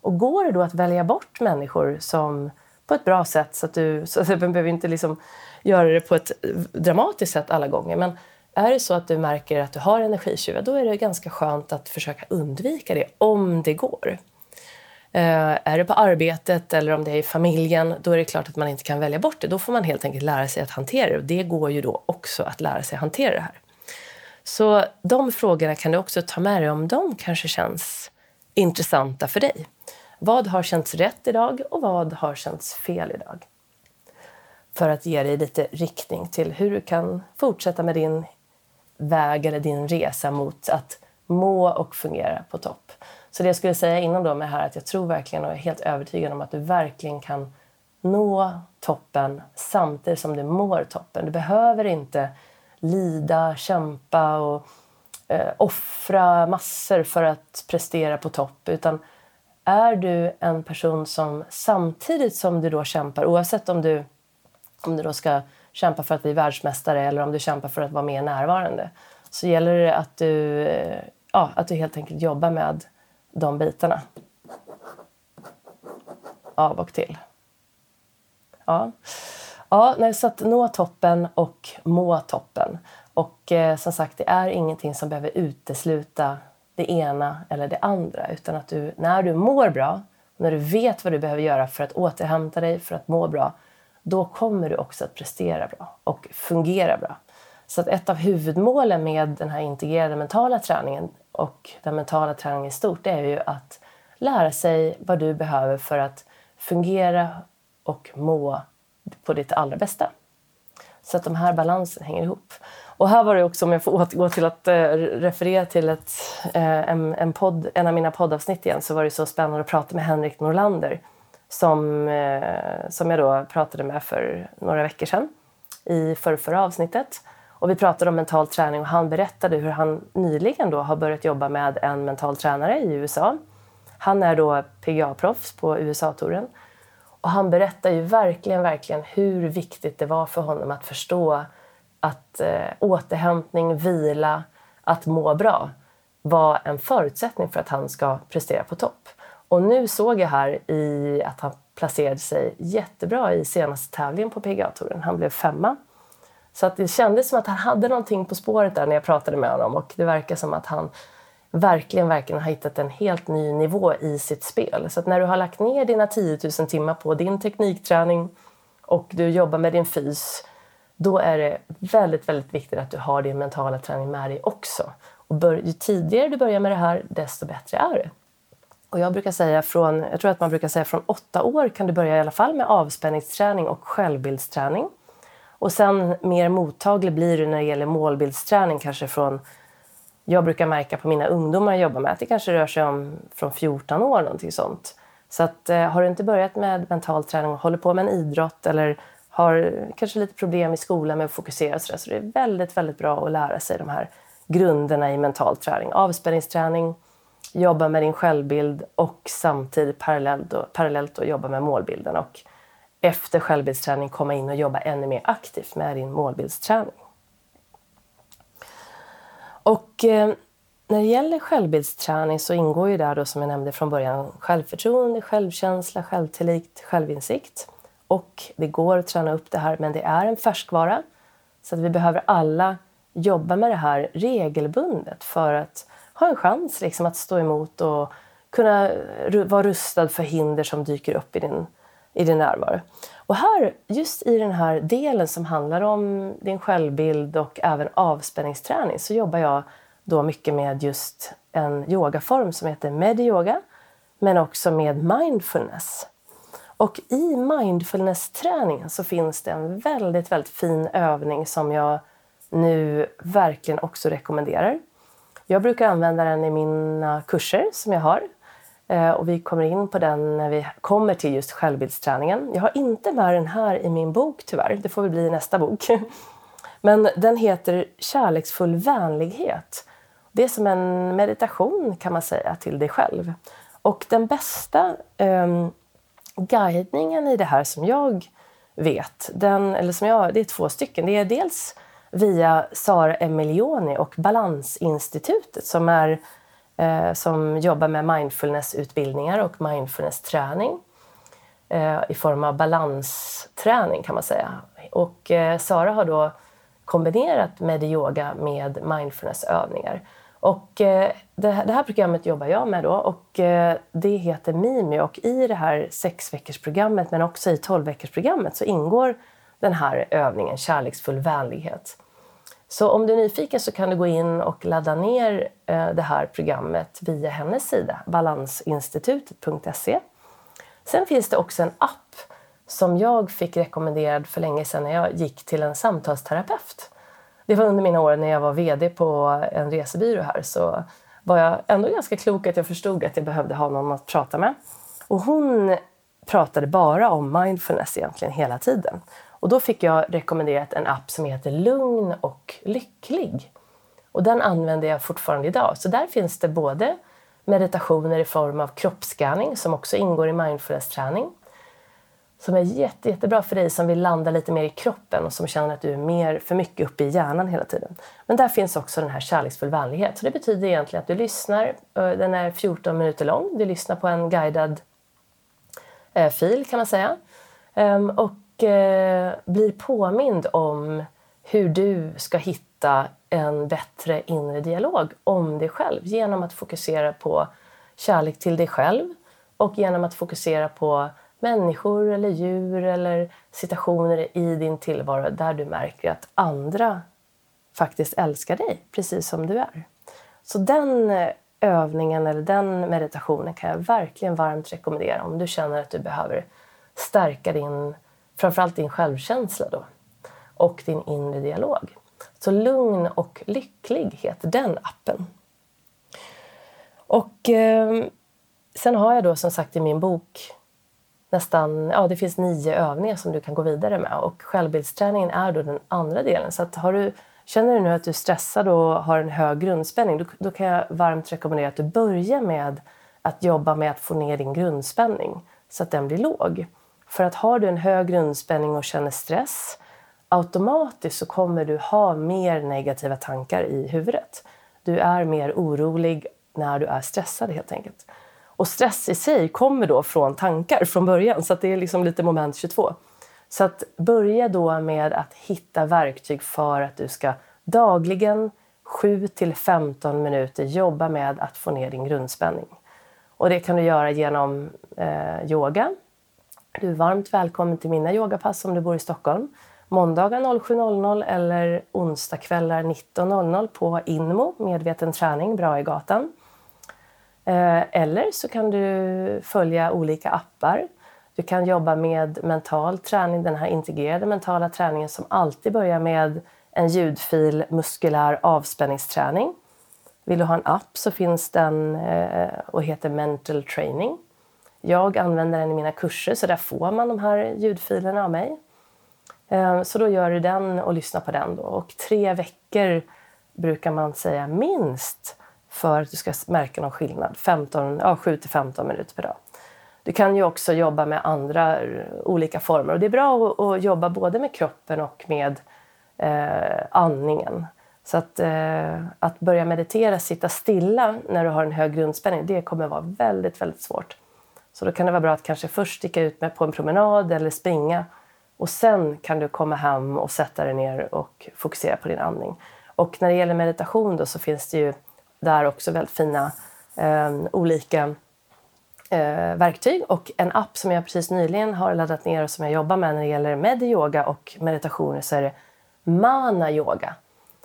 Och går det då att välja bort människor som på ett bra sätt så att du, så att du behöver inte liksom göra det på ett dramatiskt sätt alla gånger. Men är det så att du märker att du har energitjuvar, då är det ganska skönt att försöka undvika det om det går. Uh, är det på arbetet eller om det är i familjen, då är det klart att man inte kan välja bort det. Då får man helt enkelt lära sig att hantera det. Och det går ju då också att lära sig att hantera det här. Så de frågorna kan du också ta med dig om de kanske känns intressanta för dig. Vad har känts rätt idag och vad har känts fel idag? För att ge dig lite riktning till hur du kan fortsätta med din väg eller din resa mot att må och fungera på topp. Så det jag skulle säga innan då med här att jag tror verkligen och är helt övertygad om att du verkligen kan nå toppen samtidigt som du mår toppen. Du behöver inte lida, kämpa och eh, offra massor för att prestera på topp utan är du en person som samtidigt som du då kämpar, oavsett om du, om du då ska kämpa för att bli världsmästare eller om du kämpar för att vara mer närvarande, så gäller det att du, eh, ja, att du helt enkelt jobbar med de bitarna. Av och till. Ja. Ja, nej, så att nå toppen och må toppen. Och eh, som sagt, det är ingenting som behöver utesluta det ena eller det andra. Utan att du, när du mår bra, när du vet vad du behöver göra för att återhämta dig, för att må bra, då kommer du också att prestera bra och fungera bra. Så att ett av huvudmålen med den här integrerade mentala träningen och den mentala träningen i stort, det är ju att lära sig vad du behöver för att fungera och må på ditt allra bästa. Så att de här balansen hänger ihop. Och här var det också, om jag får återgå till att eh, referera till ett, eh, en, en, podd, en av mina poddavsnitt igen, så var det så spännande att prata med Henrik Norlander som, eh, som jag då pratade med för några veckor sedan i förra avsnittet. Och vi pratade om mental träning och han berättade hur han nyligen då har börjat jobba med en mental tränare i USA. Han är då PGA-proffs på USA-touren. Och han berättar ju verkligen, verkligen hur viktigt det var för honom att förstå att eh, återhämtning, vila, att må bra var en förutsättning för att han ska prestera på topp. Och nu såg jag här i att han placerade sig jättebra i senaste tävlingen på PGA-touren. Han blev femma. Så att det kändes som att han hade någonting på spåret där när jag pratade med honom och det verkar som att han verkligen, verkligen har hittat en helt ny nivå i sitt spel. Så att när du har lagt ner dina 10 000 timmar på din teknikträning och du jobbar med din fys då är det väldigt, väldigt viktigt att du har din mentala träning med dig också. Och bör, ju tidigare du börjar med det här, desto bättre är det. Och jag brukar säga från, jag tror att man brukar säga från åtta år kan du börja i alla fall med avspänningsträning och självbildsträning. Och sen mer mottaglig blir du när det gäller målbildsträning kanske från, jag brukar märka på mina ungdomar jag jobbar med att det kanske rör sig om från 14 år, någonting sånt. Så att, eh, har du inte börjat med mental träning och håller på med en idrott eller har kanske lite problem i skolan med att fokusera. Så, så det är väldigt, väldigt bra att lära sig de här grunderna i mental träning. Avspänningsträning, jobba med din självbild och samtidigt parallellt, då, parallellt då jobba med målbilden. Och efter självbildsträning komma in och jobba ännu mer aktivt med din målbildsträning. Och eh, när det gäller självbildsträning så ingår ju där då som jag nämnde från början självförtroende, självkänsla, självtillit, självinsikt. Och det går att träna upp det här, men det är en färskvara. Så att vi behöver alla jobba med det här regelbundet för att ha en chans liksom, att stå emot och kunna vara rustad för hinder som dyker upp i din, i din närvaro. Och här, just i den här delen som handlar om din självbild och även avspänningsträning så jobbar jag då mycket med just en yogaform som heter medyoga men också med mindfulness. Och i mindfulness-träningen så finns det en väldigt, väldigt fin övning som jag nu verkligen också rekommenderar. Jag brukar använda den i mina kurser som jag har. Eh, och vi kommer in på den när vi kommer till just självbildsträningen. Jag har inte med den här i min bok tyvärr. Det får väl bli i nästa bok. [laughs] Men den heter Kärleksfull vänlighet. Det är som en meditation kan man säga till dig själv. Och den bästa eh, guidningen i det här som jag vet, den, eller som jag, det är två stycken. Det är dels via Sara Emilioni och Balansinstitutet som, är, eh, som jobbar med mindfulnessutbildningar och mindfulnessträning eh, i form av balansträning kan man säga. Och eh, Sara har då kombinerat med-yoga med mindfulnessövningar. Och eh, det, här programmet jobbar jag med då och eh, det heter Mimi och i det här sexveckorsprogrammet men också i tolvveckorsprogrammet så ingår den här övningen Kärleksfull vänlighet. Så om du är nyfiken så kan du gå in och ladda ner eh, det här programmet via hennes sida, balansinstitutet.se. Sen finns det också en app som jag fick rekommenderad för länge sedan när jag gick till en samtalsterapeut. Det var under mina år när jag var VD på en resebyrå här så var jag ändå ganska klok att jag förstod att jag behövde ha någon att prata med. Och hon pratade bara om mindfulness egentligen hela tiden. Och då fick jag rekommenderat en app som heter Lugn och lycklig. Och den använder jag fortfarande idag. Så där finns det både meditationer i form av kroppsscanning som också ingår i mindfulness-träning som är jätte, jättebra för dig som vill landa lite mer i kroppen och som känner att du är mer för mycket uppe i hjärnan hela tiden. Men där finns också den här kärleksfull vänlighet. Så det betyder egentligen att du lyssnar, eh, den är 14 minuter lång, du lyssnar på en guidad eh, fil kan man säga. Ehm, och och eh, blir påmind om hur du ska hitta en bättre inre dialog om dig själv genom att fokusera på kärlek till dig själv och genom att fokusera på människor eller djur eller situationer i din tillvaro där du märker att andra faktiskt älskar dig precis som du är. Så den eh, övningen eller den meditationen kan jag verkligen varmt rekommendera om du känner att du behöver stärka din, framförallt din självkänsla då, och din inre dialog. Så Lugn och lycklig heter den appen. Och eh, sen har jag då som sagt i min bok nästan, ja det finns nio övningar som du kan gå vidare med och självbildsträningen är då den andra delen. Så att har du, känner du nu att du är stressad och har en hög grundspänning då, då kan jag varmt rekommendera att du börjar med att jobba med att få ner din grundspänning så att den blir låg. För att har du en hög grundspänning och känner stress automatiskt så kommer du ha mer negativa tankar i huvudet. Du är mer orolig när du är stressad helt enkelt. Och stress i sig kommer då från tankar från början, så det är liksom lite moment 22. Så att börja då med att hitta verktyg för att du ska dagligen 7 till 15 minuter jobba med att få ner din grundspänning. Och det kan du göra genom eh, yoga. Du är varmt välkommen till mina yogapass om du bor i Stockholm. Måndagar 07.00 eller onsdagskvällar 19.00 på Inmo, medveten träning, Brahegatan. gatan. Eh, eller så kan du följa olika appar. Du kan jobba med mental träning, den här integrerade mentala träningen som alltid börjar med en ljudfil muskulär avspänningsträning. Vill du ha en app så finns den eh, och heter Mental Training. Jag använder den i mina kurser så där får man de här ljudfilerna av mig. Eh, så då gör du den och lyssnar på den då. Och tre veckor brukar man säga minst för att du ska märka någon skillnad. 15, ja, 7 till 15 minuter per dag. Du kan ju också jobba med andra eh, olika former och det är bra att, att jobba både med kroppen och med eh, andningen. Så att, eh, att börja meditera, sitta stilla när du har en hög grundspänning, det kommer vara väldigt, väldigt svårt. Så då kan det vara bra att kanske först sticka ut med på en promenad eller springa och sen kan du komma hem och sätta dig ner och fokusera på din andning. Och när det gäller meditation då så finns det ju där också väldigt fina eh, olika eh, verktyg och en app som jag precis nyligen har laddat ner och som jag jobbar med när det gäller medyoga och meditationer så är det Mana Yoga.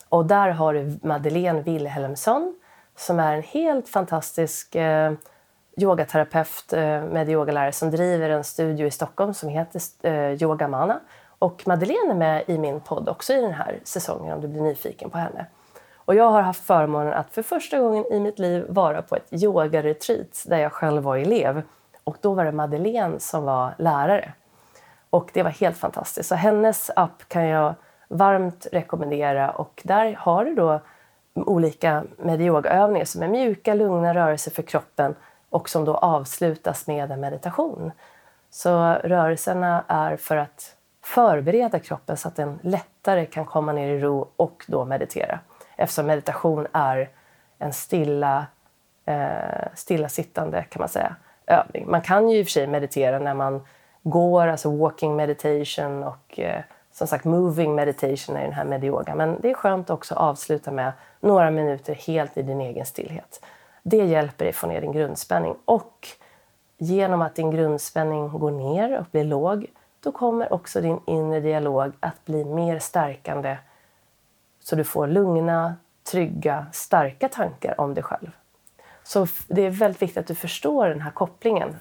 Och där har du Madeleine Wilhelmsson som är en helt fantastisk eh, yogaterapeut, eh, med yogalärare som driver en studio i Stockholm som heter eh, Yoga Mana. Och Madeleine är med i min podd också i den här säsongen om du blir nyfiken på henne. Och jag har haft förmånen att för första gången i mitt liv vara på ett yogaretreat där jag själv var elev. Och då var det Madeleine som var lärare. Och det var helt fantastiskt. Så hennes app kan jag varmt rekommendera. Och där har du då olika mediyogaövningar som är mjuka, lugna rörelser för kroppen och som då avslutas med en meditation. Så rörelserna är för att förbereda kroppen så att den lättare kan komma ner i ro och då meditera. Eftersom meditation är en stilla, eh, stillasittande kan man säga, övning. Man kan ju i och för sig meditera när man går, alltså walking meditation och eh, som sagt moving meditation är den här med yoga. Men det är skönt också att avsluta med några minuter helt i din egen stillhet. Det hjälper dig få ner din grundspänning och genom att din grundspänning går ner och blir låg då kommer också din inre dialog att bli mer stärkande så du får lugna, trygga, starka tankar om dig själv. Så det är väldigt viktigt att du förstår den här kopplingen.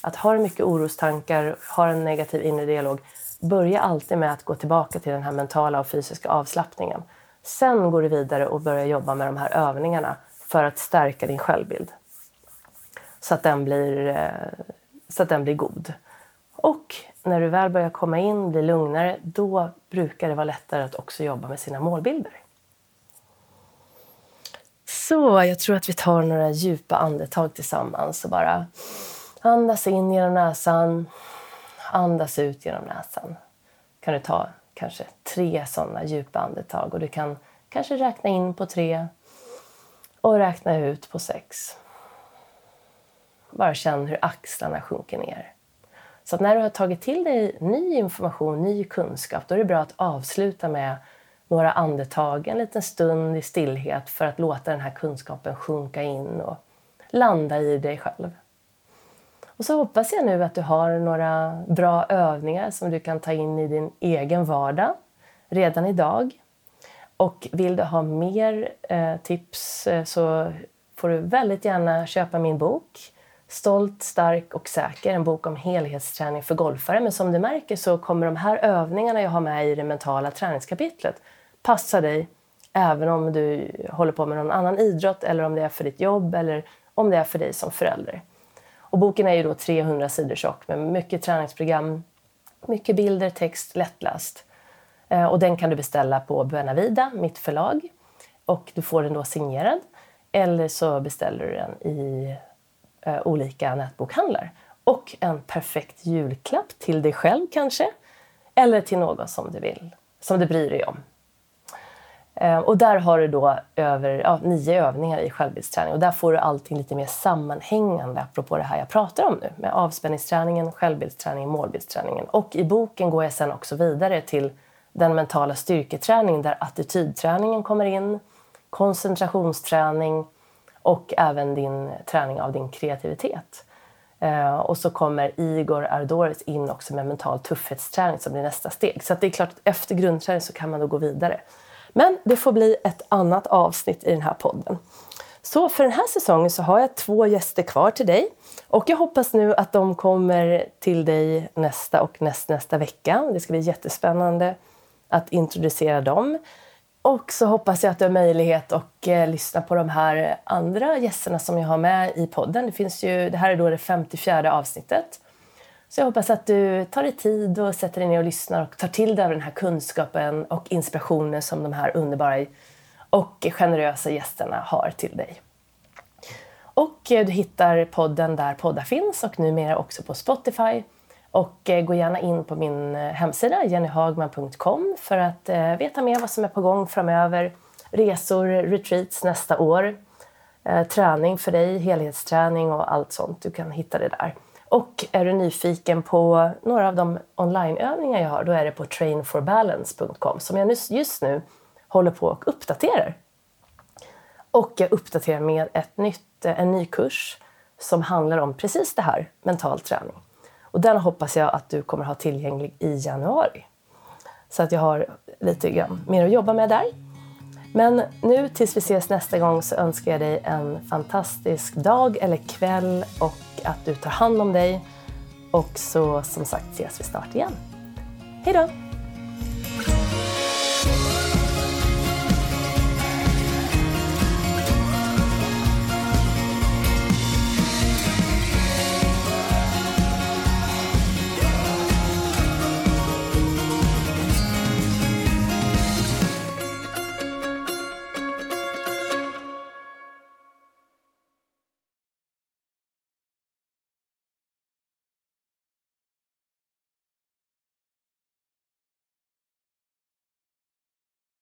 Att ha mycket orostankar, ha en negativ inre dialog, börja alltid med att gå tillbaka till den här mentala och fysiska avslappningen. Sen går du vidare och börjar jobba med de här övningarna för att stärka din självbild. Så att den blir, eh, så att den blir god. Och när du väl börjar komma in, blir lugnare, då brukar det vara lättare att också jobba med sina målbilder. Så jag tror att vi tar några djupa andetag tillsammans och bara andas in genom näsan, andas ut genom näsan. Kan du ta kanske tre sådana djupa andetag och du kan kanske räkna in på tre och räkna ut på sex. Bara känn hur axlarna sjunker ner. Så när du har tagit till dig ny information, ny kunskap, då är det bra att avsluta med några andetag, en liten stund i stillhet för att låta den här kunskapen sjunka in och landa i dig själv. Och så hoppas jag nu att du har några bra övningar som du kan ta in i din egen vardag redan idag. Och vill du ha mer eh, tips eh, så får du väldigt gärna köpa min bok Stolt, stark och säker, en bok om helhetsträning för golfare. Men som du märker så kommer de här övningarna jag har med i det mentala träningskapitlet passa dig även om du håller på med någon annan idrott eller om det är för ditt jobb eller om det är för dig som förälder. Och boken är ju då 300 sidor tjock med mycket träningsprogram, mycket bilder, text, lättläst. Eh, och den kan du beställa på Buenavida, mitt förlag. Och du får den då signerad. Eller så beställer du den i eh, olika nätbokhandlar. Och en perfekt julklapp till dig själv kanske. Eller till någon som du vill, som du bryr dig om. Eh, och där har du då över ja, nio övningar i självbildsträning och där får du allting lite mer sammanhängande apropå det här jag pratar om nu med avspänningsträningen, självbildsträningen, målbildsträningen. Och i boken går jag sen också vidare till den mentala styrketräningen där attitydträningen kommer in, koncentrationsträning och även din träning av din kreativitet. Eh, och så kommer Igor Ardoris in också med mental tuffhetsträning som blir nästa steg. Så det är klart att efter grundträning så kan man då gå vidare. Men det får bli ett annat avsnitt i den här podden. Så för den här säsongen så har jag två gäster kvar till dig. Och jag hoppas nu att de kommer till dig nästa och nästnästa vecka. Det ska bli jättespännande att introducera dem. Och så hoppas jag att du har möjlighet att eh, lyssna på de här andra gästerna som jag har med i podden. Det, finns ju, det här är då det 54 avsnittet. Så jag hoppas att du tar dig tid och sätter dig ner och lyssnar och tar till dig av den här kunskapen och inspirationen som de här underbara och generösa gästerna har till dig. Och eh, du hittar podden där poddar finns och numera också på Spotify. Och eh, gå gärna in på min eh, hemsida jennyhagman.com för att eh, veta mer vad som är på gång framöver. Resor, retreats nästa år, träning för dig, helhetsträning och allt sånt. Du kan hitta det där. Och är du nyfiken på några av de onlineövningar jag har, då är det på trainforbalance.com som jag just nu håller på och uppdaterar. Och jag uppdaterar med ett nytt, en ny kurs som handlar om precis det här, mental träning. Och den hoppas jag att du kommer ha tillgänglig i januari. Så att jag har lite grann mer att jobba med där. Men nu tills vi ses nästa gång så önskar jag dig en fantastisk dag eller kväll och att du tar hand om dig. Och så som sagt ses vi snart igen. Hej då!